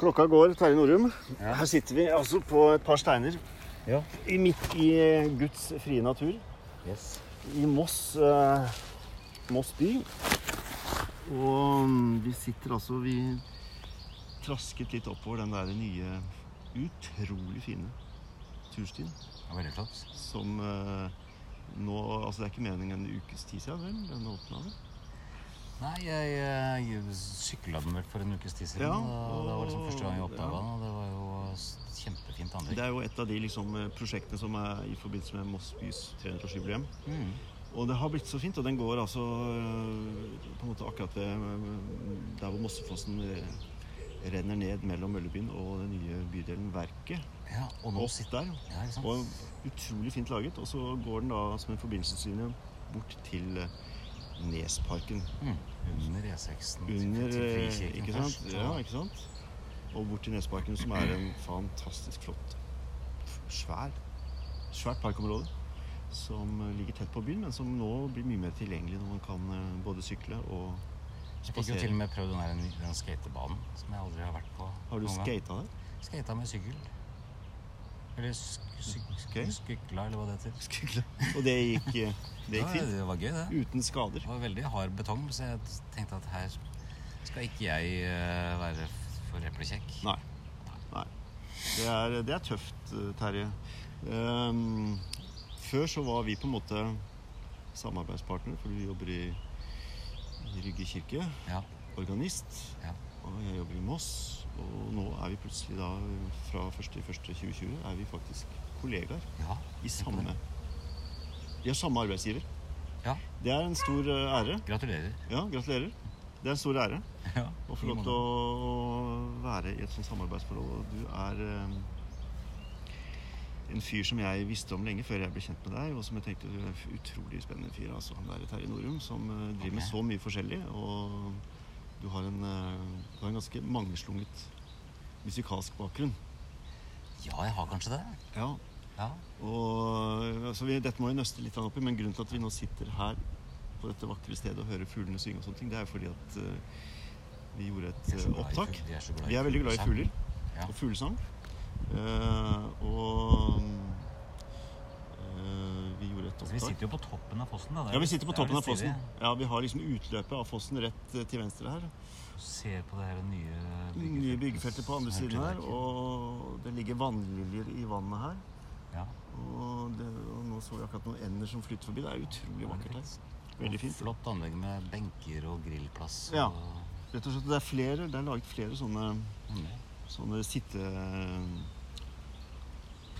Klokka går, Terje Norum. Ja. Her sitter vi altså på et par steiner Ja. i midt i Guds frie natur. Yes. I Moss, eh, Moss by. Og vi sitter altså Vi trasket litt oppover den der nye, utrolig fine turstien Ja, veldig flott. som eh, nå Altså, det er ikke meningen en ukes tid siden, vel? Den åpna vel? Nei, jeg, jeg sykla den vel for en ukes tid siden. Ja, og det var liksom første gang jeg oppdaga ja. den. Og det var jo kjempefint anlegg. Det er jo et av de liksom, eh, prosjektene som er i forbindelse med Moss bys 300-årsjubileum. Mm. Og det har blitt så fint, og den går altså øh, på en måte akkurat ved der hvor Mossefossen renner ned mellom Møllebyen og den nye bydelen Verket. Ja, og nå sitter der. Ja. Og utrolig fint laget. Og så går den da som en forbindelseslinje bort til Nesparken. Mm. Under E6-en. Under Frikirken Ikke sant? Ja, ikke sant? Og bort til Nesparken, som er en fantastisk flott, svær, svært parkområde. Som øh, ligger tett på byen, men som nå blir mye mer tilgjengelig når man kan øh, både sykle og Jeg fikk jo til og med prøvd den, den skatebanen som jeg aldri har vært på. Har du skata der? Skata med sykkel. Eller skykla, eller hva det heter. Skykla. Og det gikk, eh, det gikk Ja, fint? det var gøy, det. Uten skader? Det var veldig hard betong, så jeg tenkte at her skal ikke jeg eh, være for eplekjekk. Nei. Nei. Det er, det er tøft, eh, Terje. Um, før så var vi på en måte samarbeidspartnere, for du jobber i, i Rygge kirke. Ja. Organist. Ja. Og jeg jobber i Moss. Og nå er vi plutselig da, fra 1.1.2020, er vi faktisk kollegaer ja. i samme Vi har samme arbeidsgiver. Ja. Det er en stor eh, ære. Gratulerer. Ja, gratulerer. Det er en stor ære. Ja, Å få lov til å være i et sånt samarbeidsforhold. Du er eh, en fyr som jeg visste om lenge før jeg ble kjent med deg, og som jeg tenkte du er en utrolig spennende fyr. altså Han der Terje Norum, som driver driver med så mye forskjellig. Og du har en, eh, du har en ganske mangeslunget musikalsk bakgrunn. Ja, jeg har kanskje det. Ja, Ja. og altså, vi, Dette må vi nøste litt opp i, men grunnen til at vi nå sitter her på dette vakre stedet og hører fuglene synge, og sånne ting, det er fordi at uh, vi gjorde et eh, i opptak. Vi er i Vi er veldig glad i fugler Ja. og fuglesang. Uh, og eh, vi gjorde et Så vi sitter jo på toppen av fossen. da. Ja, vi sitter på toppen av fossen. Ja, Vi har liksom utløpet av fossen rett eh, til venstre her. Ser på det her nye Nye byggefeltet på andre siden her. Og det ligger vannliljer i vannet her. Ja. Og, det, og nå så vi akkurat noen ender som flytter forbi. Det er utrolig vakkert her. Veldig fint. Flott anlegg med benker og grillplass. Ja. Rett og slett, Det er flere, det er laget flere sånne, sånne sånne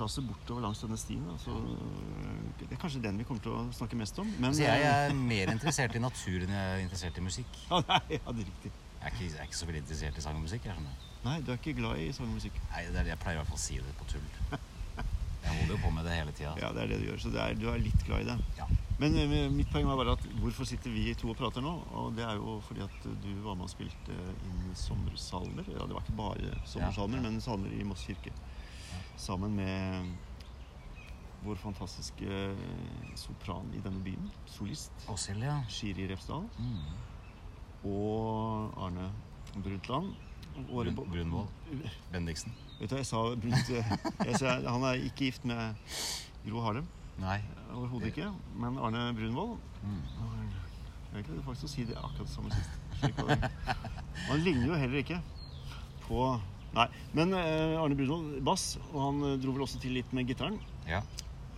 sitteplasser bortover langs denne stien. Altså, det er kanskje den vi kommer til å snakke mest om. Men, Så jeg er mer interessert i natur enn jeg er interessert i musikk. Ja, nei, ja, det er riktig. Jeg er ikke, jeg er ikke så veldig interessert i sang og musikk. Jeg skjønner. Nei, du er ikke glad i sang og musikk. Nei, det er, jeg pleier i hvert fall å si det på tull. Jeg holder jo på med det hele tida. Ja, det er det du gjør. Så det er, du er litt glad i det. Ja. Men eh, mitt poeng var bare at hvorfor sitter vi to og prater nå? Og det er jo fordi at du var med og spilte inn sommersalmer. Ja, det var ikke bare sommersalmer, Ja, ja. men salmer i Moss kirke. Sammen med vår fantastiske sopran i denne byen, solist Åshild, ja. Shiri Refsdal, Mm. og Arne Brundtland. Brun, Brunvoll. Bendiksen. Vet du, jeg sa Brunt jeg sa, Han er ikke gift med Gro Harlem. Nei. Overhodet ikke. Men Arne Brunvoll Mm. Jeg greide faktisk å si det akkurat det samme sist. Han ligner jo heller ikke på Nei. Men eh, Arne Brunvoll bass, og han eh, dro vel også til litt med gitaren. Ja.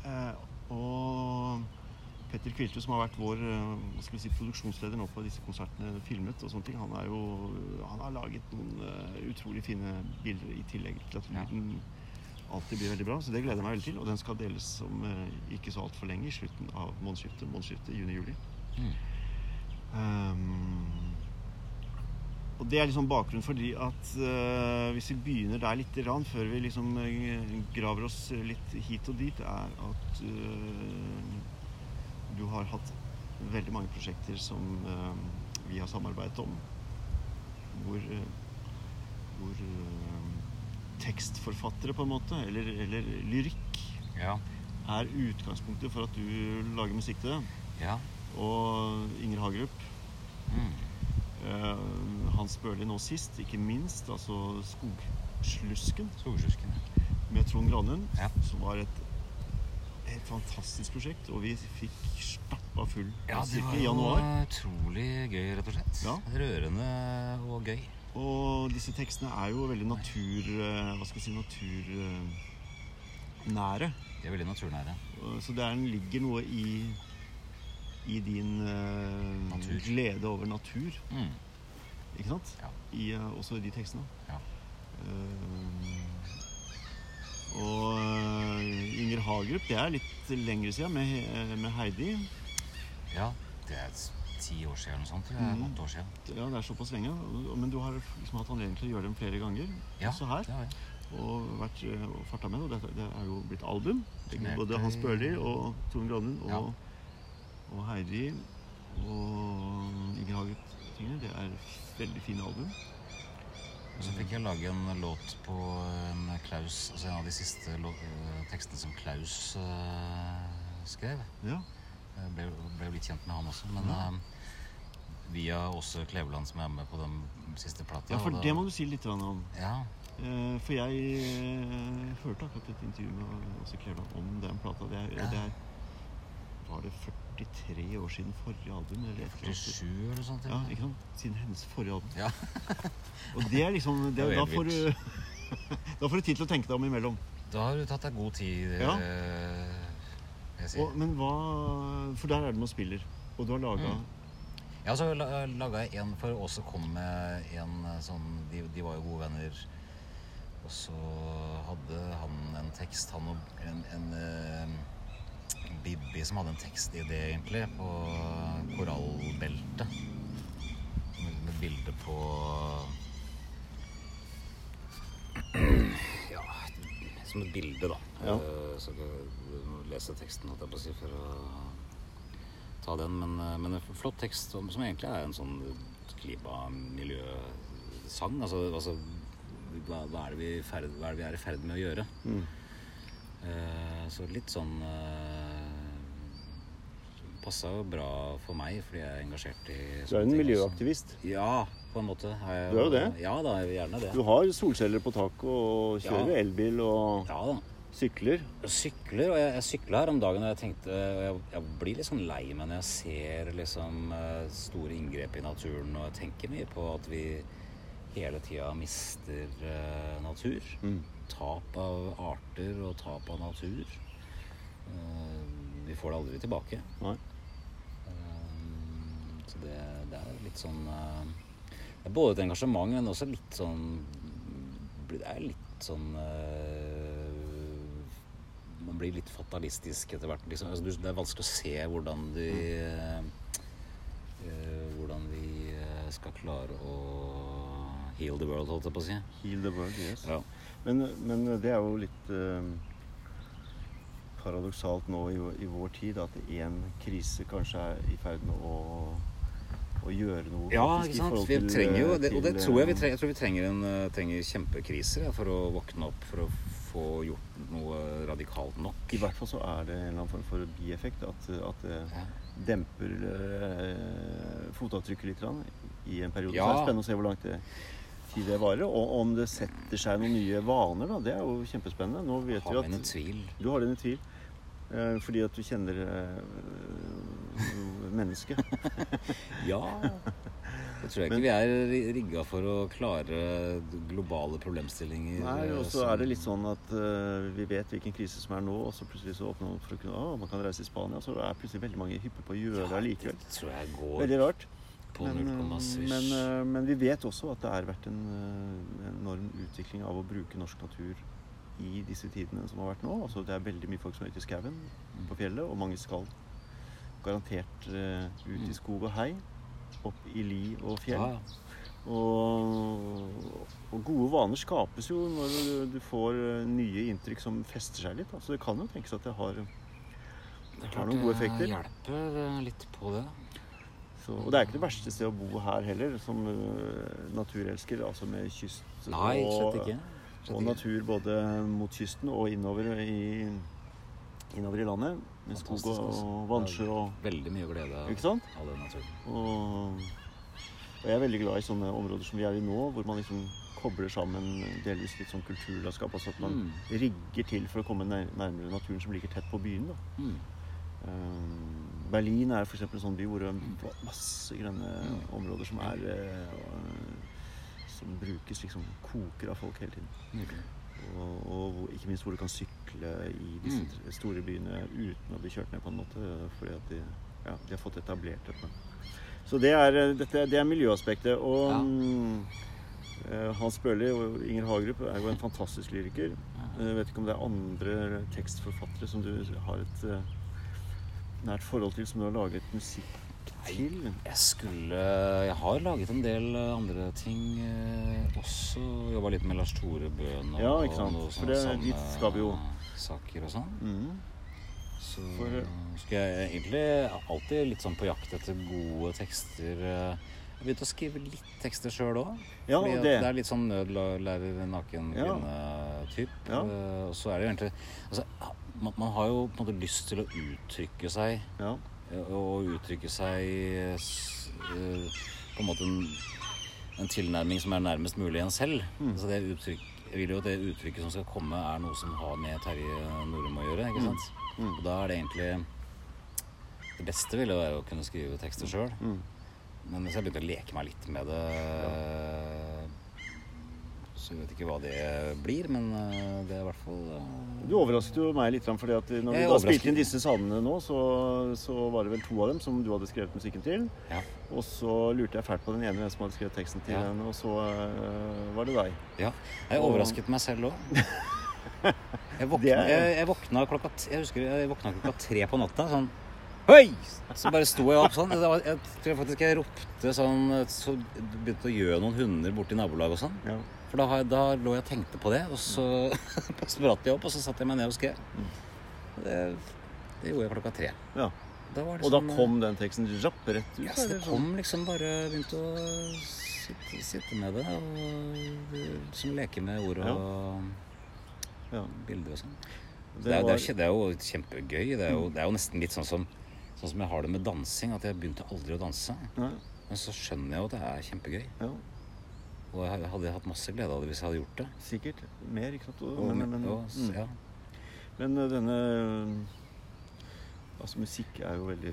Eh, og Petter Kvilte, som har vært vår hva skal vi si, produksjonsleder nå på disse konsertene, filmet og sånne ting, han, er jo, han har laget noen utrolig fine bilder i tillegg til at Ja. lyden alltid blir veldig bra. Så det gleder jeg meg veldig til. Og den skal deles om ikke så altfor lenge, i slutten av månedsskiftet. Månedsskiftet juni-juli. Mm. Um, og det er liksom bakgrunnen fordi at uh, hvis vi begynner der litt rann, før vi liksom eh, graver oss litt hit og dit, er at uh, du har hatt veldig mange prosjekter som uh, vi har samarbeidet om, hvor, hvor tekstforfattere på en måte, eller, eller lyrikk, Ja. er utgangspunktet for at du lager musikk til det. Ja. Og Inger Hagerup Mm. Hans Børli nå sist, ikke minst. Altså Skogslusken Skogslusken. med Trond Granlund, Ja. som var et helt fantastisk prosjekt. Og vi fikk stappa full Ja, det var i jo januar. utrolig gøy, rett og slett. Ja. Rørende og gøy. Og disse tekstene er jo veldig natur... eh, Hva skal jeg si naturnære. De er veldig naturnære. Så det er, ligger noe i i din uh, glede over natur. Mm. Ikke sant? Ja. I, eh, også i de tekstene. Ja. Uh, og eh, Inger Hagerup, det er litt lengre siden, med, med Heidi. ja, det er ti år siden eller noe sånt. Mm. Åtte år siden. Ja, det er såpass lenge. Men du har liksom hatt anledning til å gjøre dem flere ganger. Ja, også her. det har jeg. Og vært og farta med. Og det, det er jo blitt album. Turnerte Både Hans Børli og Trond Granlund og, Ja. og Heidi og Inger Hagerup-tingene. Det er veldig fine album. Og så fikk jeg lage en låt på en Klaus Altså en av de siste eh, tekstene som Klaus uh, skrev. Ja. Jeg ble, ble jo litt kjent med han også, men Ja. uh, via Åse Kleveland, som er med på den siste plata. ja, for da- det må du si litt om. Ja, Uh, For jeg eh, hørte akkurat et intervju med Åse Kleveland om den plata. Det er, Ja. det er Var det 43 år siden forrige album? Eller et eller annet? 47 eller sånt. Ja, ikke sant? Siden hennes forrige album. Ja. Og det er liksom det, Det er da, får du, da får du tid til å tenke deg om imellom. Da har du tatt deg god tid, Ja. eh, jeg. Og, men hva For der er det noen spiller. Og du har laga Mm. Ja, så la- laga jeg en for Åse kom med en eh, sånn de, de var jo gode venner. Og så hadde han en tekst, han og en, en Bibi som hadde en tekstidé, egentlig, på korallbeltet. Med, bilde på Ja, som et bilde, da. Ja. Eh, Så du må lese teksten, holdt jeg på å si, for å ta den. Men, eh, men en flott tekst som, som egentlig er en sånn klimamiljøsang. Altså, altså hva, hva, er det vi ferd, hva er det vi er i ferd med å gjøre? mm. Uh, så litt sånn uh, Passa jo bra for meg, fordi jeg er engasjert i Du er en miljøaktivist. også. Ja, på en måte. Jeg, Du er jo det. Ja da, jeg vil gjerne det. Du har solceller på taket og kjører Ja. elbil og Ja da. sykler. Sykler, og jeg, jeg sykla her om dagen og jeg tenkte jeg, jeg blir litt sånn lei meg når jeg ser liksom eh, store inngrep i naturen, og jeg tenker mye på at vi hele tida mister eh, natur. Mm. Tap av arter og tap av natur. Eh, vi får det aldri tilbake. Nei. Så det, det er litt sånn eh, Det er både et engasjement, men også litt sånn Det er litt sånn eh, Man blir litt fatalistisk etter hvert. Liksom. Altså, det er vanskelig å se hvordan de eh, Hvordan vi skal klare å heal the world, holdt jeg på å si. Heal the world, yes. Ja. Men, men det er jo litt eh, paradoksalt nå i, i vår tid at én krise kanskje er i ferd med å, å gjøre noe. Ja, faktisk, ikke sant. Vi til, trenger jo, det, og det til, tror jeg vi eh, trenger. Jeg tror vi trenger, en, eh, trenger kjempekriser ja, for å våkne opp, for å få gjort noe radikalt nok. I hvert fall så er det en eller annen form for bieffekt. At, at det Ja. demper eh, fotavtrykket litt grann, i en periode. Ja. Så det er spennende å se hvor lang det, tid det varer. Og om det setter seg noen nye vaner, da. Det er jo kjempespennende. Nå vet Har vi at. Du har dine tvil. eh, fordi at du kjenner eh, mennesket. Ja. Jeg tror jeg Men- ikke vi er rigga for å klare globale problemstillinger. Nei, eh, og så er det litt sånn at uh, vi vet hvilken krise som er nå, og så plutselig så åpner man for å kunne Å, man kan reise til Spania. Så er plutselig veldig mange hyppe på å gjøre det allikevel. Det tror jeg går Veldig rart. Men, eh, men, eh, men vi vet også at det har vært en eh, enorm utvikling av å bruke norsk natur i disse tidene som har vært nå. Altså, det er veldig mye folk som er ute i skauen på fjellet, og mange skal garantert eh, ut i skog og hei. Opp i li og fjell. Ja, ja. Og, og gode vaner skapes jo når du, du får eh, nye inntrykk som fester seg litt. så det kan jo tenkes at det har, Det har noen gode effekter. det hjelper eh, litt på det. Så, og det er ikke det verste stedet å bo her heller, som uh, naturelsker. Altså med kyst Nei, og, og natur både mot kysten og innover i, innover i landet. Med skog og, altså. vannsjø og Veldig mye glede Ikke sant? av den naturen. Og Og jeg er veldig glad i sånne områder som vi er i nå, hvor man liksom kobler sammen delvis litt sånn kulturlandskap. Altså at man Mm. rigger til for å komme nær, nærmere naturen som ligger tett på byen. da. Mm. Eh, Berlin er f.eks. en sånn by hvor det er masse grønne Mm. områder som er uh, Som brukes liksom koker av folk hele tiden. Og, og ikke minst hvor du kan sykle i disse Mm. store byene uten å bli kjørt ned på en måte, fordi at de, ja, de har fått etablert dette. Så det er, eh, dette, det er miljøaspektet. Og Ja. eh, Hans Børli og Inger Hagerup er jo en fantastisk lyriker. Jeg vet ikke om det er andre tekstforfattere som du har et uh, nært forhold til, som du har laget musikk til. Jeg skulle Jeg har laget en del eh, andre ting eh, også. Jobba litt med Lars Tore Bøhn og, Ja, ikke sant. og noe For det- samme dit skal vi jo. saker og sånn. Mm. Så For- skal jeg egentlig alltid litt sånn på jakt etter gode tekster. eh. Jeg begynte å skrive litt tekster sjøl òg. Ja, fordi det- det er litt sånn nødlærer naken kvinne-typ. Ja. Ja. Og så er det jo egentlig altså, man, man har jo på en måte lyst til å uttrykke seg Ja. Og uttrykke seg eh, på en måte en, en tilnærming som er nærmest mulig en selv. Mm. Så det uttrykk, jeg vil jo at det uttrykket som skal komme, er noe som har med Terje Norum å gjøre. ikke Mm. sant? Mm. Og da er det egentlig Det beste ville være å kunne skrive tekster sjøl. Mm. Men så jeg begynte å leke meg litt med det. Så jeg vet ikke hva det blir, men eh, det er i hvert fall eh, Du overrasket jo meg litt, fordi at når vi da spilte inn disse salmene nå, så, så var det vel to av dem som du hadde skrevet musikken til. Ja. Og så lurte jeg fælt på den ene hvem som hadde skrevet teksten til Ja. den, og så uh, var det deg. Ja. Jeg Og- overrasket meg selv òg. Jeg, våkna, jeg, jeg våkna klokka Jeg husker jeg våkna klokka tre på natta. Sånn Hei! Så bare sto jeg opp sånn. Det var, jeg tror faktisk jeg ropte sånn Så begynte å gjøre noen hunder borti nabolaget og sånn. Ja. For da, da lå jeg og tenkte på det, og så spratt jeg opp, og så satte jeg meg ned og skrev. Mm. Det, det gjorde jeg klokka tre. Ja. Da var det Og da sånn, kom den teksten rapp rett ut? ja, så det kom liksom bare Begynte å sitte, sitte med det og liksom leke med ord og Ja. bilder og sånn. Det Det, det er jo kjempegøy. Det er jo, det er jo nesten litt sånn som, sånn som jeg har det med dansing. At jeg begynte aldri å danse. Nei, Men så skjønner jeg jo at det er kjempegøy. ja, Og jeg hadde hatt masse glede av det hvis jeg hadde gjort det. sikkert. Mer, ikke sant? Og- Men, men, og, mm. ja. men øh, denne Altså, musikk er jo veldig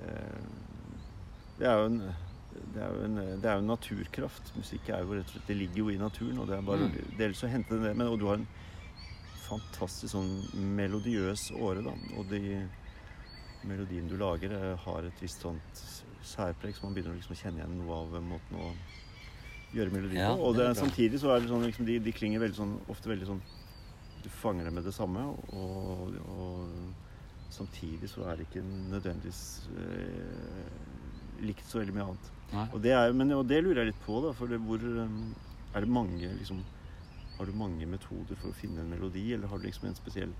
eh, Det er jo en det er, jo en, det er jo en naturkraft. Musikk er jo rett og slett Det ligger jo i naturen. Og det er bare Mm. å hente det Men, og du har en fantastisk sånn melodiøs åre, da. Og de melodiene du lager, eh, har et visst sånt særpreg, så man begynner liksom å kjenne igjen noe av eh, måten å gjøre melodi Ja, på. Og det det, er samtidig så er det sånn liksom, de, de klinger veldig sånn ofte veldig sånn Du fanger dem med det samme, og, og samtidig så er det ikke nødvendigvis eh, likt så veldig mye annet. Og det, er, men, og det lurer jeg litt på, da. For det, hvor um, Er det mange liksom Har du mange metoder for å finne en melodi, eller har du liksom en spesiell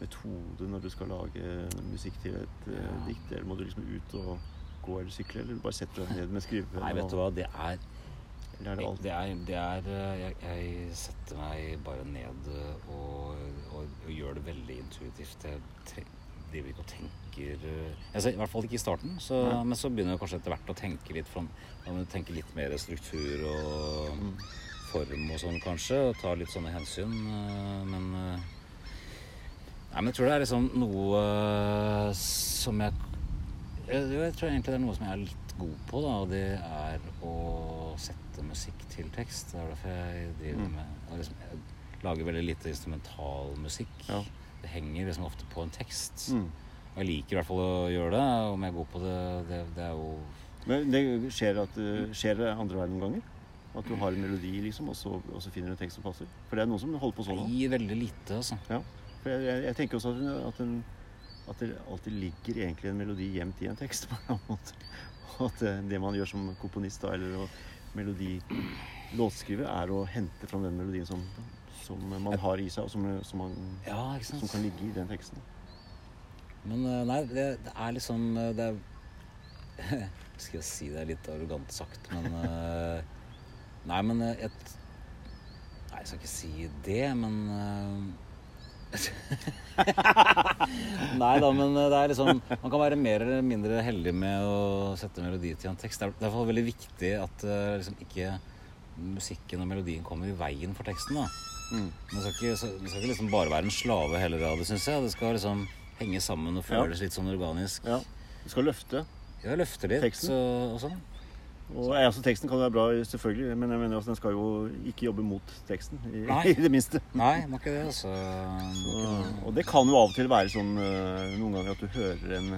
metode når du skal lage musikk til et eh, Ja. dikt? Eller må du liksom ut og gå eller sykle, eller bare sette deg ned med skrivepenn? Nei, vet du hva, det er Eller er det? Det er, det er eh, jeg, jeg setter meg bare ned og, og, og gjør det veldig intuitivt. Jeg driver ikke og tenker eh, altså, I hvert fall ikke i starten. Så, men så begynner jeg kanskje etter hvert å tenke litt fra, tenke litt mer struktur og Mm. Form og sånn, kanskje. Og ta litt sånne hensyn. eh, Men eh, Nei, men jeg tror det er liksom noe eh, som jeg jeg, jeg tror egentlig det er noe som jeg er litt god på, da, og det er å sette musikk til tekst. Det er derfor jeg driver Mm. med liksom, Jeg lager veldig lite instrumentalmusikk. Ja. Det henger liksom ofte på en tekst. Mm. Og jeg liker i hvert fall å gjøre det. Om jeg er god på det, det, det er jo Men det skjer, at, skjer det andre veien noen ganger? At du har en melodi, liksom, og så, og så finner du en tekst som passer? For det er noen som holder på sånn. Nei, veldig lite, altså. Ja. For jeg, jeg, jeg tenker også at, en- at, en, at det alltid ligger egentlig en melodi gjemt i en tekst. på en måte. Og at det, det man gjør som komponist, da, eller å melodi låtskriver, er å hente fram den melodien som, som man har i seg, og som, som, man, Ja, som kan ligge i den teksten. Men eh, nei, det, det er liksom eh, Det er Skal jeg si det er litt arrogant sagt, men eh, Nei, men eh, et Nei, jeg skal ikke si det, men eh, Nei da, men det er liksom Man kan være mer eller mindre heldig med å sette melodi til en tekst. Det er fall veldig viktig at eh, liksom ikke musikken og melodien kommer i veien for teksten. da Mm. Det skal ikke, så- det skal ikke liksom bare være en slave heller av det, syns jeg. Det skal liksom henge sammen og føles litt sånn organisk. Ja. Du skal løfte. Ja, løfte litt Teksten? så, og sånn. Og altså, Teksten kan være bra, selvfølgelig, men jeg mener at den skal jo ikke jobbe mot teksten. I, i det minste. Nei, må ikke det, altså. Og, det. og det kan jo av og til være sånn eh, noen ganger at du hører en,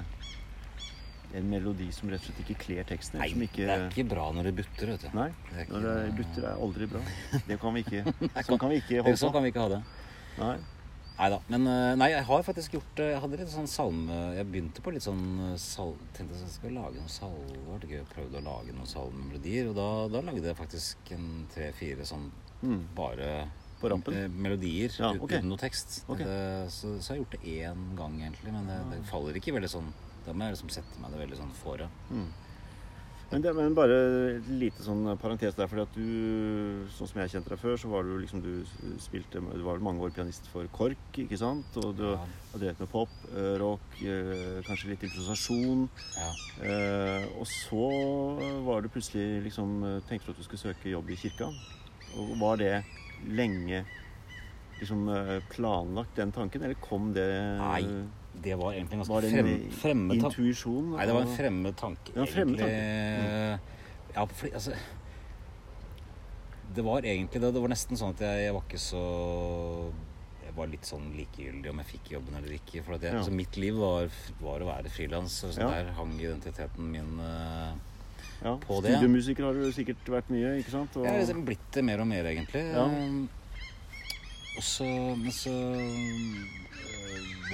en melodi som rett og slett ikke kler teksten. Nei, ikke, det er ikke bra når det butter, vet du. Nei, Det er ikke- når det er butter er aldri bra. Det kan vi ikke, sånn kan vi ikke holde på. sånn kan vi ikke ha det. Nei. Nei da. Men eh, nei, jeg har faktisk gjort eh, Jeg hadde litt sånn salme Jeg begynte på litt sånn eh, sal... Tenkte jeg skulle lage noen salmer. Det var gøy å prøve å lage noen salmemelodier. Og da, da lagde jeg faktisk en tre-fire sånn Mm. bare På rampen? melodier Ja, okay. uten noe tekst. Okay. Det, så, så har jeg gjort det én gang, egentlig. Men det, det faller ikke veldig sånn Da må jeg liksom sette meg det veldig sånn fore. Mm. Men, det, men bare et lite sånn parentes der, fordi at du, sånn som jeg kjente deg før, så var du liksom du spilte Du var mange år pianist for KORK, ikke sant? Og du Ja. har drevet med pop, eh, rock, eh, kanskje litt improvisasjon. Ja. Eh, og så var du plutselig liksom eh, Tenkte du at du skulle søke jobb i kirka? Og var det lenge liksom planlagt, den tanken, eller kom det Nei, Det var egentlig en Var ganske en frem, fremmed tanke. intuisjon? Nei, det var en fremmed tanke, Ja, fremmed egentlig. Ja, fordi altså Det var egentlig det. Det var nesten sånn at jeg, jeg var ikke så Jeg var litt sånn likegyldig om jeg fikk jobben eller ikke. For jeg, Ja. altså, mitt liv var, var å være frilans. Så Ja. der hang identiteten min eh, Ja, på det. Studiomusiker har du sikkert vært mye, ikke sant? Og, Jeg har liksom blitt det mer og mer, egentlig. Ja. Um, Og så Men så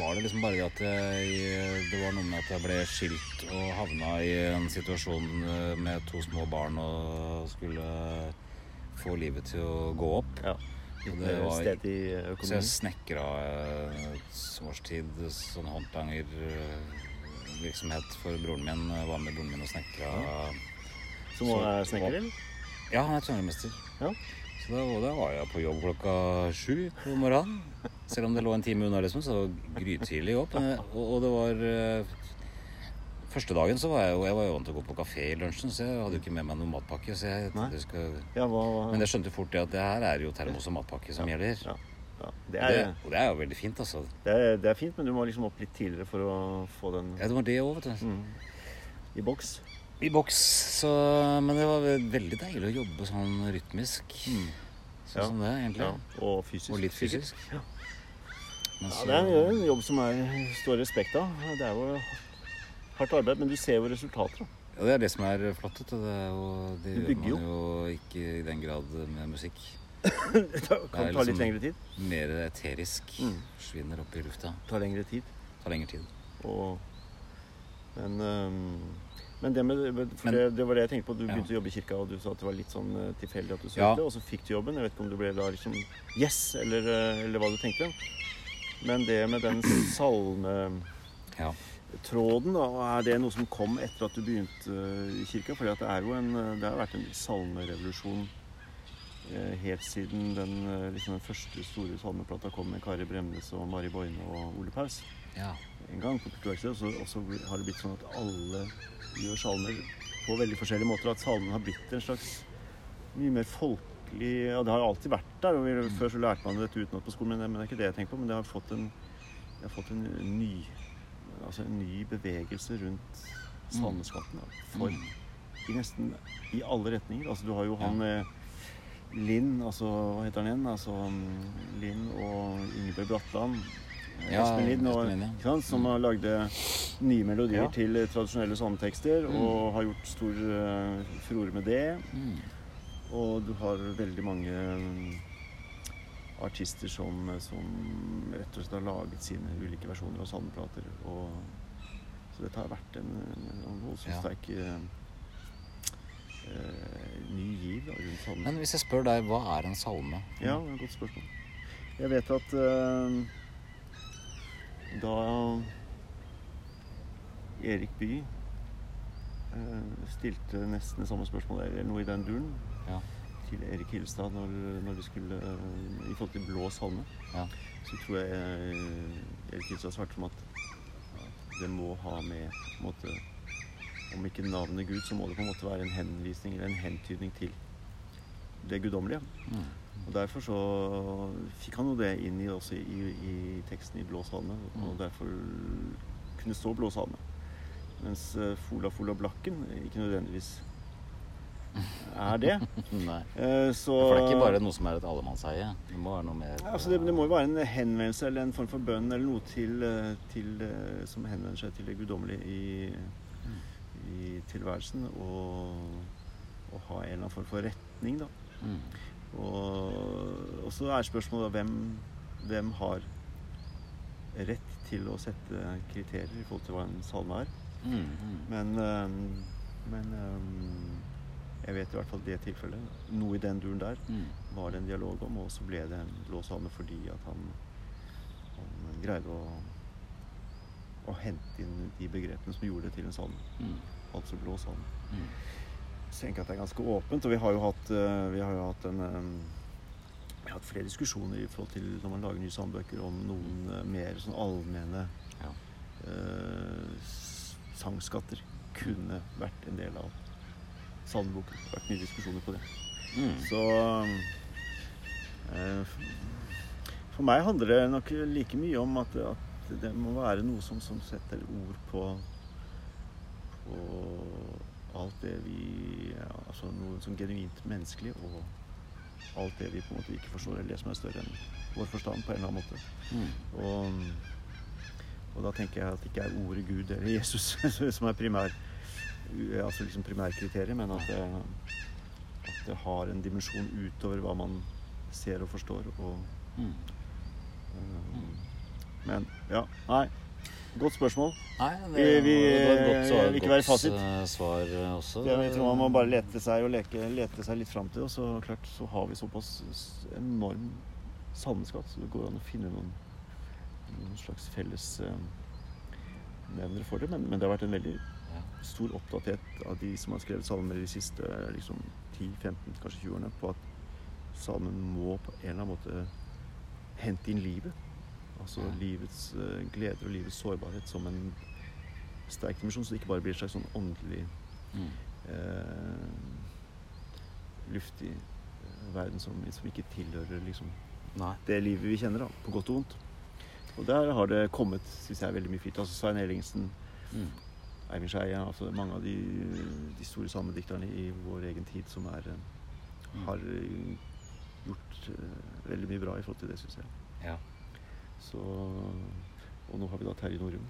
var det liksom bare det at jeg Det var noe med at jeg ble skilt og havna i en situasjon øh, med to små barn og skulle få livet til å gå opp. ja. Det var- Så jeg snekra et års tid sånn håndtangervirksomhet for broren min. Jeg var med broren min og snekra. Som også er snekker, eller? Ja, han er tømrermester. Ja. Så da, da var jeg på jobb klokka sju på morgenen. Selv om det lå en time unna, liksom, så grytidlig opp. Og, og det var eh, Første dagen så var jeg jo Jeg var jo vant til å gå på kafé i lunsjen, så jeg hadde jo ikke med meg noen matpakke. Så jeg, det skal, Ja, hva, men jeg skjønte fort det at det her er jo termos og matpakke som gjelder. ja, ja. Det, Og det, er, og det er jo veldig fint, altså. det, er, det er fint, men du må liksom opp litt tidligere for å få den Ja, det var det òg, vet du. mm, i boks. I boks, så Men det var veldig deilig å jobbe sånn rytmisk. Mm. Sånn Ja. som det, egentlig. Ja, og fysisk. Og litt fysisk. fysisk. Ja. Men Ja, det er en- jobb som er, står respekt av. Det er jo hardt arbeid, men du ser jo resultater. da. Ja, det er det som er flott. Det, er jo, det gjør man jo ikke i den grad med musikk. Det kan Det ta litt liksom- lengre tid. Mer eterisk. Mm. Forsvinner opp i lufta. Ta lengre tid. Tar lengre tid. Og, men, øhm, men det, med, for det, det var det jeg tenkte på. Du Ja. begynte å jobbe i kirka, og du sa at det var litt sånn eh, tilfeldig at du søkte, Ja. og så fikk du jobben. Jeg vet ikke om du ble da liksom yes, eller, eh, eller hva du tenkte. Men det med den salmetråden, Ja. da, er det noe som kom etter at du begynte eh, i kirka? For det, er jo en, det har vært en salmerevolusjon helt siden den, eh, liksom den første store salmeplata kom med Kari Bremnes og Mari Boine og Ole Paus ja. en gang på kulturverkstedet, og så- har det blitt sånn at alle gjør salmer på veldig forskjellige måter. At salmen har blitt en slags mye mer folkelig Ja, det har alltid vært der. og vi, Før så lærte man dette utenat på skolen, men det, men det er ikke det jeg tenker på. Men det har fått en, har fått en ny Altså en ny bevegelse rundt salmeskatten. da, For Mm. i nesten i alle retninger. Altså du har jo han eh, Linn, altså hva heter han igjen? Altså mm, Linn og Ingebjørg Bratland. Eh, Ja, Espen Lind, ja. som har lagd nye melodier Ja. til eh, tradisjonelle salmetekster, Mm. og har gjort stor uh, furore med det. Mm. Og du har veldig mange mm, artister som, som rett og slett har laget sine ulike versjoner av salmeplater. Og, så dette har vært en, en voldsomt Ja. sterk eh, eh, ny giv da, rundt salmen. Men hvis jeg spør deg, hva er en salme? Ja, det er et godt spørsmål. Jeg vet at eh, da Erik Bye eh, stilte nesten det samme spørsmålet, eller noe i den duren, Ja. til Erik Hilstad når, når de skulle eh, I forhold til blå salme, Ja. så tror jeg eh, Erik Hilstad svarte som at det må ha med på en måte, Om ikke navnet Gud, så må det på en måte være en henvisning eller en hentydning til det guddommelige. Mm. Og Derfor så fikk han jo det inn i, også i, i teksten i Blå salme, og Mm. derfor kunne stå Blå salme. Mens eh, Fola Fola Blakken ikke nødvendigvis er det. Nei. Eh, Så For det er ikke bare noe som er et allemannseie. Det må være noe mer Ja, altså det, det må jo være en henvendelse eller en form for bønn eller noe til, eh, til, eh, som henvender seg til det guddommelige i, i tilværelsen. Og, og ha en eller annen form for retning, da. mm. Og, og så er spørsmålet hvem, hvem har rett til å sette kriterier i forhold til hva en salme er. Mm. Mm. Men, øhm, men øhm, jeg vet i hvert fall det tilfellet. Noe i den duren der Mm. var det en dialog om, og så ble det en blå salme fordi at han, han greide å, å hente inn de begrepene som gjorde det til en salme. Altså blå sand. Mm. Så tenker jeg at det er ganske åpent, og vi har jo hatt, øh, vi har jo hatt en vi har hatt flere diskusjoner i forhold til når man lager nye sandbøker om noen øh, mer sånn allmenne Ja. eh, sangskatter kunne vært en del av sandboken. Det har vært mye diskusjoner på det. Mm. Så eh, for meg handler det nok like mye om at, at det må være noe som, som setter ord på på alt det vi Altså noe som genuint menneskelig og alt det vi på en måte ikke forstår, eller det som er større enn vår forstand på en eller annen måte. Mm. Og, og da tenker jeg at det ikke er ordet Gud eller Jesus som er primær, altså liksom primærkriteriet, men at det, at det har en dimensjon utover hva man ser og forstår. Og, Mm. øh, men ja, nei. Godt spørsmål. Nei, det, Vi- vil ikke være fasit. eh, svar eh, også. Det, jeg tror man må bare lete seg og leke, lete seg litt fram til, og så klart så har vi såpass enorm salmeskatt, så det går an å finne noen, noen slags felles eh, for det. Men, men det har vært en veldig stor oppdatert av de som har skrevet salmer de siste liksom, 10-15, kanskje 20 årene, på at salmen må på en eller annen måte hente inn livet. Altså livets eh, gleder og livets sårbarhet som en sterk dimensjon, så det ikke bare blir et slags sånn åndelig Mm. eh, luftig eh, verden som, som ikke tilhører liksom, Nei. det livet vi kjenner, da, på godt og vondt. Og der har det kommet synes jeg, veldig mye fint. Altså Svein Ellingsen, Mm. Eivind Skeie, altså mange av de, de store samedikterne i vår egen tid som er, eh, Mm. har gjort uh, veldig mye bra i forhold til det, syns jeg. Ja. Så, og nå har vi da Terje Norum.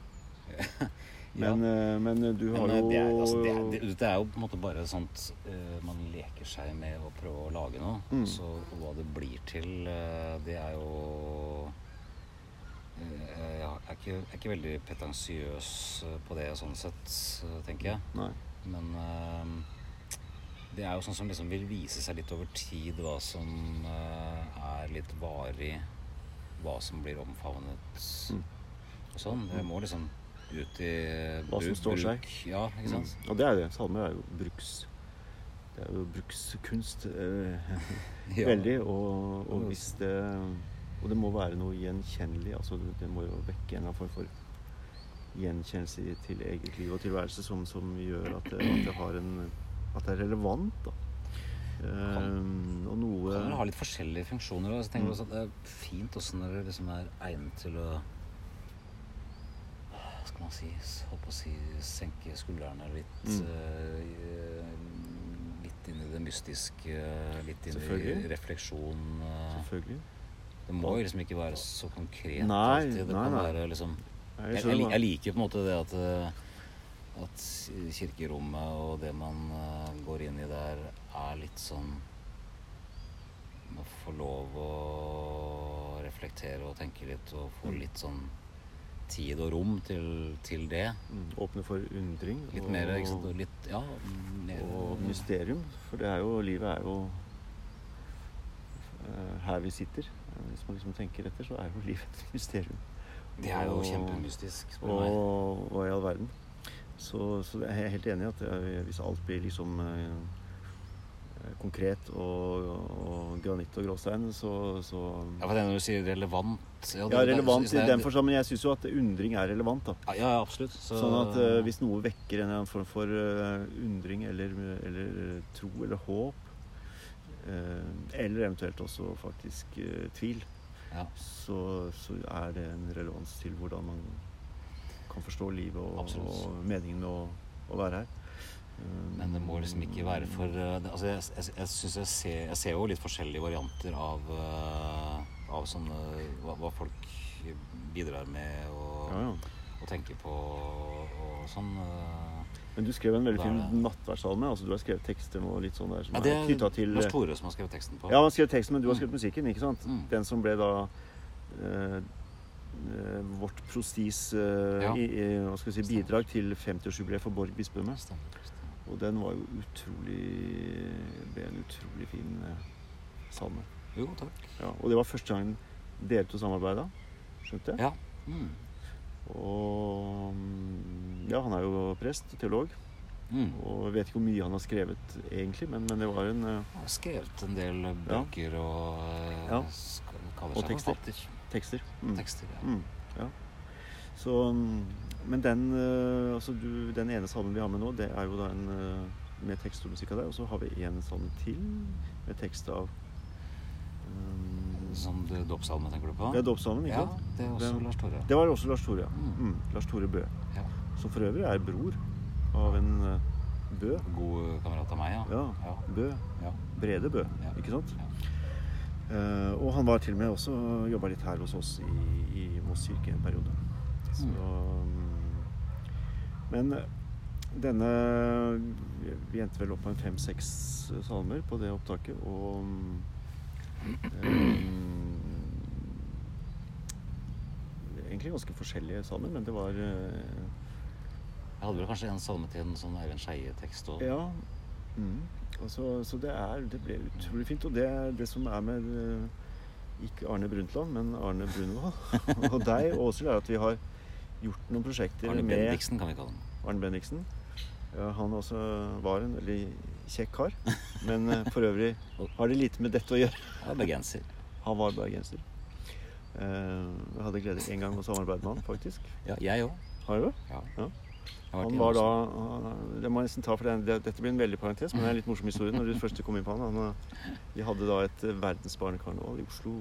ja. Men, eh, men du har Men eh, jo det er, altså, det, er, det, er jo på en måte bare sånt uh, Man leker seg med å prøve å lage noe. Mm. Så hva det blir til, uh, det er jo uh, Jeg er ikke, er ikke veldig pretensiøs eh, på det sånn sett, eh, tenker jeg. Nei. Men eh, det er jo sånn som liksom vil vise seg litt over tid hva som eh, er litt varig. Hva som blir omfavnet Mm. og sånn. Det må liksom ut i Hva som står seg. bruk. Ja, ikke sant. Mm. Og det er det. Salmer er jo bruks... Det er jo brukskunst eh, Ja. veldig. Og, og hvis det Og det må være noe gjenkjennelig. Altså det, det må jo vekke en eller annen form for gjenkjennelse til eget liv og tilværelse som, som gjør at det, at det har en At det er relevant, da. Eh, og noe Kan vel ha litt forskjellige funksjoner. Og så tenker Mm. også at det er fint også når det liksom er egnet til å skal man si på å si senke skuldrene litt. Mm. Uh, litt inn i det mystiske, litt inn i refleksjon. eh. Selvfølgelig. Det må jo liksom ikke være så konkret Nei, alltid. Det nei, kan nei. være liksom Jeg jeg, jeg, liker på en måte det at, eh, at kirkerommet og det man går inn i der, er litt sånn Å få lov å reflektere og tenke litt og få Mm. litt sånn tid og rom til, til det. Mm, Åpne for undring. Litt og, mer ikke sant? og Litt, ja, mer, og mysterium. For det er jo Livet er jo eh, her vi sitter. Eh, Hvis man liksom tenker etter, så er jo livet et mysterium. Det er jo Og- kjempemystisk. Og hva i all verden. Så, så jeg er helt enig i at eh, hvis alt blir liksom eh, konkret og, og granitt og gråstein, så, så Ja, for det når du sier relevant Ja, det- Ja, relevant det, det i den forstand, men jeg syns jo at undring er relevant, da. Ja, ja, absolutt. Så, Sånn at uh, hvis noe vekker en form for uh, undring eller, eller tro eller håp, eh, eller eventuelt også faktisk eh, tvil, Ja. så, så er det en relevans til hvordan man kan forstå livet og, og meningen med å, å være her. Eh, Men det må liksom ikke være for eh, Altså, jeg, jeg, jeg synes jeg ser Jeg ser jo litt forskjellige varianter av eh, Av sånne hva, hva folk bidrar med og, ja, ja. og tenker på og sånn. Men du skrev en veldig er fin det- nattverdssalme. Altså, du har skrevet tekster nå litt sånn der som Ja, det er knytta til Lars Tore som har skrevet teksten på. Ja, han skrev teksten, men du har Mm. skrevet musikken, ikke sant? Mm. Den som ble da eh, vårt prostis eh, Ja. i, i, hva skal vi si, bidrag til 50-årsjubileet for Borg bispedømme. Og den var jo utrolig ble en utrolig fin eh, salme. Jo, takk. Ja, og det var første gangen dere to samarbeida. Skjønte jeg? Ja. Mm. Og ja, han er jo prest, og teolog, Mm. og jeg vet ikke hvor mye han har skrevet egentlig, men, men det var en uh, Han har skrevet en del bøker og uh, Ja. Og tekster. tekster. Mm. Tekster, ja. Mm, ja. Så, mm, men den, eh, altså du, den ene salmen vi har med nå, det er jo da en eh, med tekst og musikk av deg. Og så har vi en salme til med tekst av um, Som du- dåpssalme, tenker du på? Det er dåpssalmen, ikke Ja, sant? det er også Den- Lars Tore. Det var også Lars Tore. ja. Mm. Mm, Lars Tore Bø. Ja. Som for øvrig er bror av en uh, Bø. God kamerat av meg, ja. Ja, Ja. Bø. ja. Brede Bø, ikke sant? Eh, og han var til og med også jobba litt her hos oss i, i Moss kirke en periode. Så, mm, men eh, denne vi- endte vel opp en fem-seks salmer på det opptaket, og um, eh, Egentlig ganske forskjellige salmer, men det var uh, Jeg hadde vel kanskje en salme til en sånn Eivind Skeie-tekst òg. Ja. Mm. Så, så det, er, det ble utrolig fint. Og det, det som er med eh, ikke Arne Brundtland, men Arne Brunvoll og deg og Åshild, er at vi har gjort noen prosjekter Arne med Bendiksen kan vi kalle den. Arne Bendiksen. Ja, han også var en veldig kjekk kar, men eh, for øvrig har det lite med dette å gjøre. Han var bergenser. Han var bergenser. Eh, jeg hadde glede en gang å samarbeide med han, faktisk. Ja, jeg òg. Har du det? Ja. Han var da Det må jeg nesten ta, for det, det, dette blir en veldig parentes, men det er en litt morsom historie når du først kom inn på han. han eh, vi hadde da et eh, verdensbarnekarneval i Oslo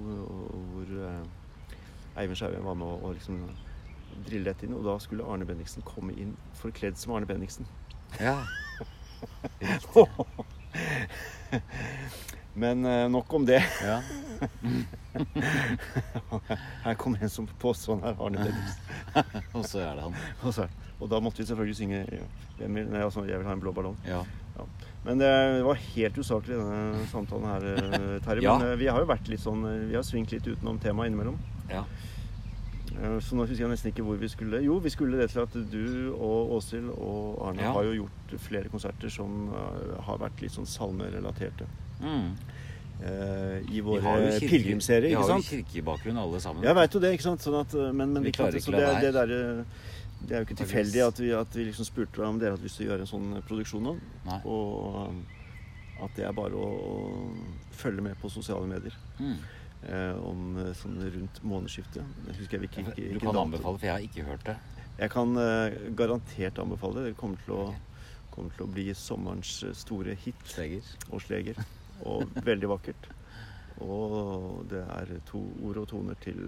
hvor eh, Eivind Skaugen var med og, og liksom drille dette inn. Og da skulle Arne Bendiksen komme inn forkledd som Arne Bendiksen. Ja. Men eh, nok om det. Ja. Her kommer en som påstår han er Arne Bendiksen. Og så er det han. Og, så, og da måtte vi selvfølgelig synge ja, hvem vil, nei, altså, 'Jeg vil ha en blå ballong'. Ja. Men det var helt usaklig, denne samtalen her, eh, Terje. Ja. Men eh, vi har jo vært litt sånn eh, Vi har svingt litt utenom temaet innimellom. ja. Eh, Så nå husker jeg nesten ikke hvor vi skulle. Jo, vi skulle det til at du og Åshild og Arne Ja. har jo gjort flere konserter som eh, har vært litt sånn salmerelaterte. Mm. eh, I vår våre pilegrimsserier, Vi har jo sant? kirkebakgrunn alle sammen. Jeg veit jo det, ikke sant? Sånn at, eh, men, men Vi klarer ikke det, det, der, eh, det er jo ikke tilfeldig at vi, at vi liksom spurte om dere hadde lyst til å gjøre en sånn produksjon nå. Nei. Og at det er bare å, å følge med på sosiale medier Mm. Eh, om eh, sånn rundt månedsskiftet. Jeg husker jeg ikke, ikke, Du kan anbefale, for jeg har ikke hørt det. Jeg kan eh, garantert anbefale det. Det kommer til å, kommer til å bli sommerens store hit Sleger. og sleger. Og veldig vakkert. Og det er to ord og toner til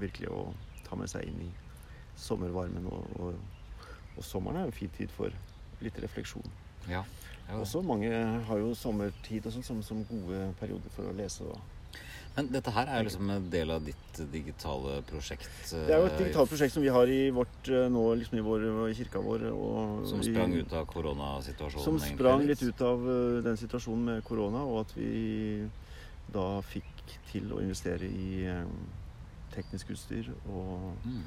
virkelig å ta med seg inn i sommervarmen. Og, og, og sommeren er en fin tid for litt refleksjon. Ja. ja. Også mange har jo sommertid og sånn som, som gode perioder for å lese. Og. Men dette her er jo liksom en del av ditt digitale prosjekt. Det er jo et digitalt prosjekt som vi har i vårt eh, nå liksom i, vår, i kirka vår. Og Som i- sprang ut av koronasituasjonen? Som egentlig, sprang litt ut av eh, den situasjonen med korona, og at vi da fikk til å investere i eh, teknisk utstyr og Mm.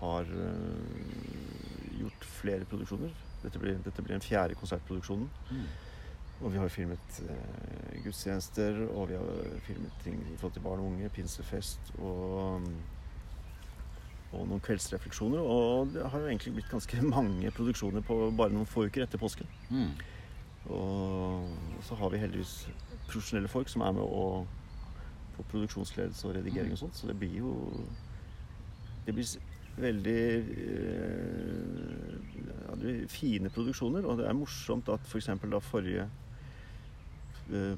har eh, gjort flere produksjoner. Dette blir, dette blir den fjerde konsertproduksjonen. Mm. Og vi har filmet eh, gudstjenester, og vi har filmet ting i forhold til barn og unge, pinsefest og og noen kveldsrefleksjoner. Og det har jo egentlig blitt ganske mange produksjoner på bare noen få uker etter påsken. Mm. Og så har vi heldigvis profesjonelle folk som er med å på produksjonsledelse og redigering og sånt, så det blir jo Det blir veldig eh, ja, det blir fine produksjoner, og det er morsomt at f.eks. For da forrige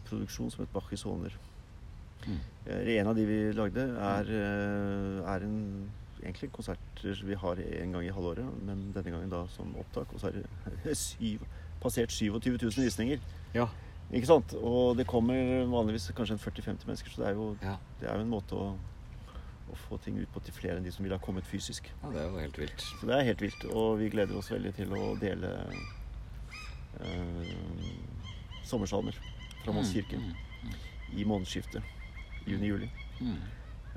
produksjon som het Bach i Soner Mm. Eh, En av de vi lagde, er, eh, er en egentlig konserter vi har en gang i halvåret, men denne gangen da som opptak. Og så er det syv, passert 27 000 visninger. Ja. Ikke sant? Og det kommer vanligvis kanskje en 40-50 mennesker, så det er jo, ja. det er jo en måte å, å få ting ut på til flere enn de som ville ha kommet fysisk. Ja, det er jo helt vilt. Så det er helt vilt, og vi gleder oss veldig til å dele eh, sommersalmer fra Moss kirke Mm, i månedsskiftet juni-juli. mm, mm.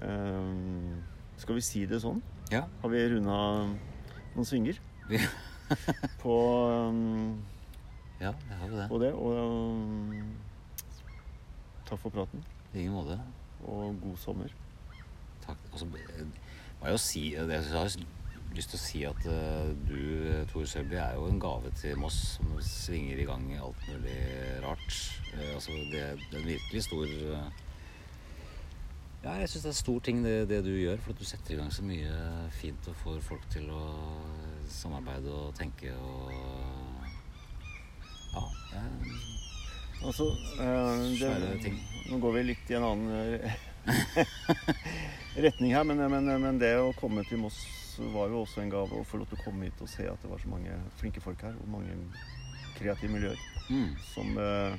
Eh, skal vi si det sånn? Ja. Har vi runda noen svinger Vi, på, um, ja, jeg har jo det. på det? Og um, takk for praten, I ingen måte. og god sommer. Takk. Altså, så eh, må jeg jo si det, Jeg har jo lyst til å si at eh, du, Tore Sølby, er jo en gave til Moss som svinger i gang i alt mulig rart. Eh, altså, det, det er en virkelig stor eh, Ja, jeg syns det er en stor ting, det, det du gjør. For at du setter i gang så mye fint og får folk til å samarbeide og tenke og Ja. jeg- Altså, eh, Svære ting. Nå går vi litt i en annen retning her, men, men, men det å komme til Moss var jo også en gave å få lov til å komme hit og se at det var så mange flinke folk her, og mange kreative miljøer Mm. som eh,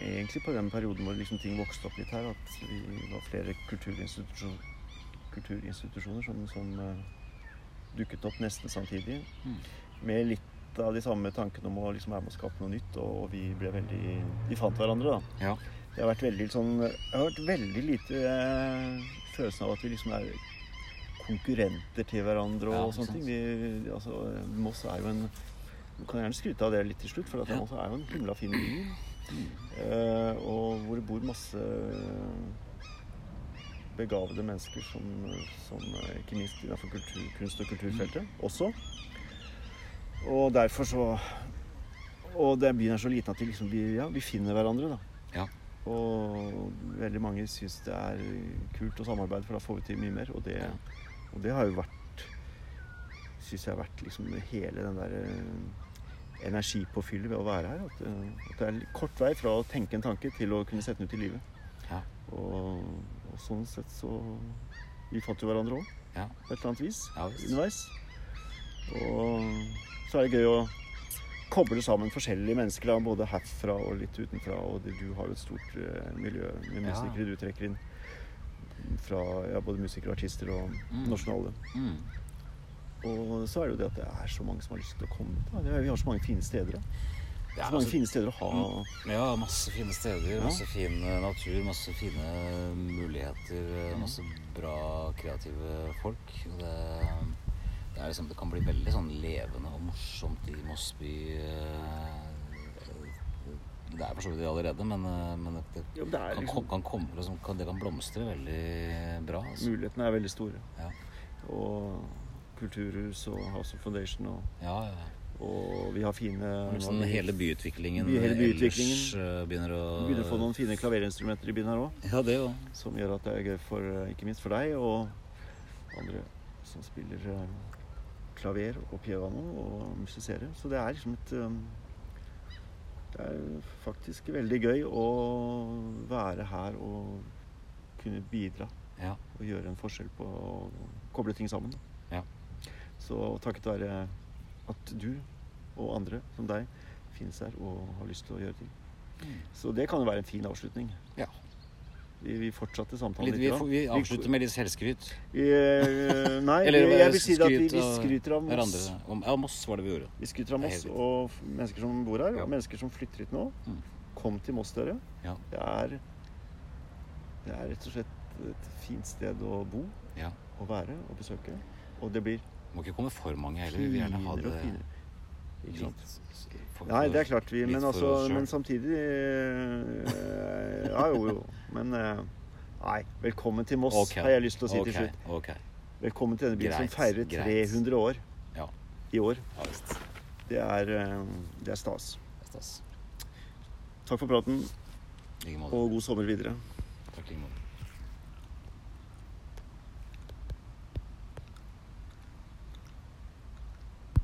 Egentlig på den perioden hvor liksom ting vokste opp litt her, at vi var flere kulturinstitusjon, kulturinstitusjoner som, som eh, dukket opp nesten samtidig. Mm. Med litt av de samme tankene om å liksom være med å skape noe nytt, og, og vi ble veldig Vi fant hverandre, da. Ja. Det har vært veldig sånn Det har vært veldig lite eh, følelsen av at vi liksom er konkurrenter til hverandre og Ja, sånne ting. Vi, altså, Moss er jo en Du kan gjerne skryte av det litt til slutt, for at Ja. Moss er jo en himla fin by. Mm. Uh, og hvor det bor masse begavede mennesker som, som eh, ikke minst innenfor kultur, kunst- og kulturfeltet også. Og derfor så Og den byen er så liten at vi, liksom, vi, ja, vi finner hverandre, da. Ja. Og veldig mange syns det er kult å samarbeide, for da får vi til mye mer. Og det. Og det har jo vært Syns jeg har vært liksom hele den der eh, energipåfyllet ved å være her. At, eh, at det er kort vei fra å tenke en tanke til å kunne sette den ut i livet. Ja. Og, og sånn sett så Vi fant jo hverandre òg, Ja. på et eller annet vis. Ja, underveis. Og så er det gøy å koble sammen forskjellige mennesker, da, både herfra og litt utenfra. Og du har jo et stort eh, miljø med musikere du trekker inn. Fra ja, både musikere, artister og Mm. nasjonale. Mm. Og så er det jo det at det er så mange som har lyst til å komme. Da. Vi har så mange fine steder. Da. Det er Så mange altså- fine steder å ha Ja, masse fine steder, Ja. masse fin eh, natur, masse fine muligheter, eh, Mhm. masse bra kreative folk. Og det, det, liksom, det kan bli veldig sånn levende og morsomt i Moss by. eh, Det er for så vidt det allerede, men, eh, men det, det, Jo, det kan, liksom- kan, komme, liksom, kan, det kan blomstre veldig bra. Altså. Mulighetene er veldig store. Ja. Og kulturhus og House of Foundation og, Ja, ja. og vi har fine Liksom hele byutviklingen, By- hele byutviklingen. ellers eh, begynner å begynner å få noen fine klaverinstrumenter i byen her òg. Ja, det. Som gjør at det er gøy for, eh, ikke minst for deg og andre som spiller klaver og piano og musiserer. Så det er liksom et Det er faktisk veldig gøy å være her og kunne bidra Ja. og gjøre en forskjell på å koble ting sammen. Ja. Så takket være at du og andre som deg finnes her og har lyst til å gjøre ting. Så det kan jo være en fin avslutning. Ja. Vi, vi fortsatte samtalen Litt, litt. vi, vi avslutter med litt selvskryt. Vi, uh, nei, Eller, jeg vil si at vi, vi skryter av Moss. Om, ja, Moss var det vi gjorde. Vi skryter av Moss og mennesker som bor her, Ja. og mennesker som flytter hit nå. Mm. Kom til Moss, dere. Ja. Det er, det er rett og slett et fint sted å bo Ja. og være og besøke. Og det blir Må ikke komme for mange heller. Vi vil gjerne ha det. Ikke sant? Nei, det er klart vi Men, altså, men samtidig eh, Ja, jo, jo. Men eh, Nei. Velkommen til Moss, okay. har jeg lyst til å si okay. til slutt. Okay. Velkommen til denne byen Greit, som feirer 300 år Ja. i år. Det er, eh, det er stas. Takk for praten, og god sommer videre. Takk like måte.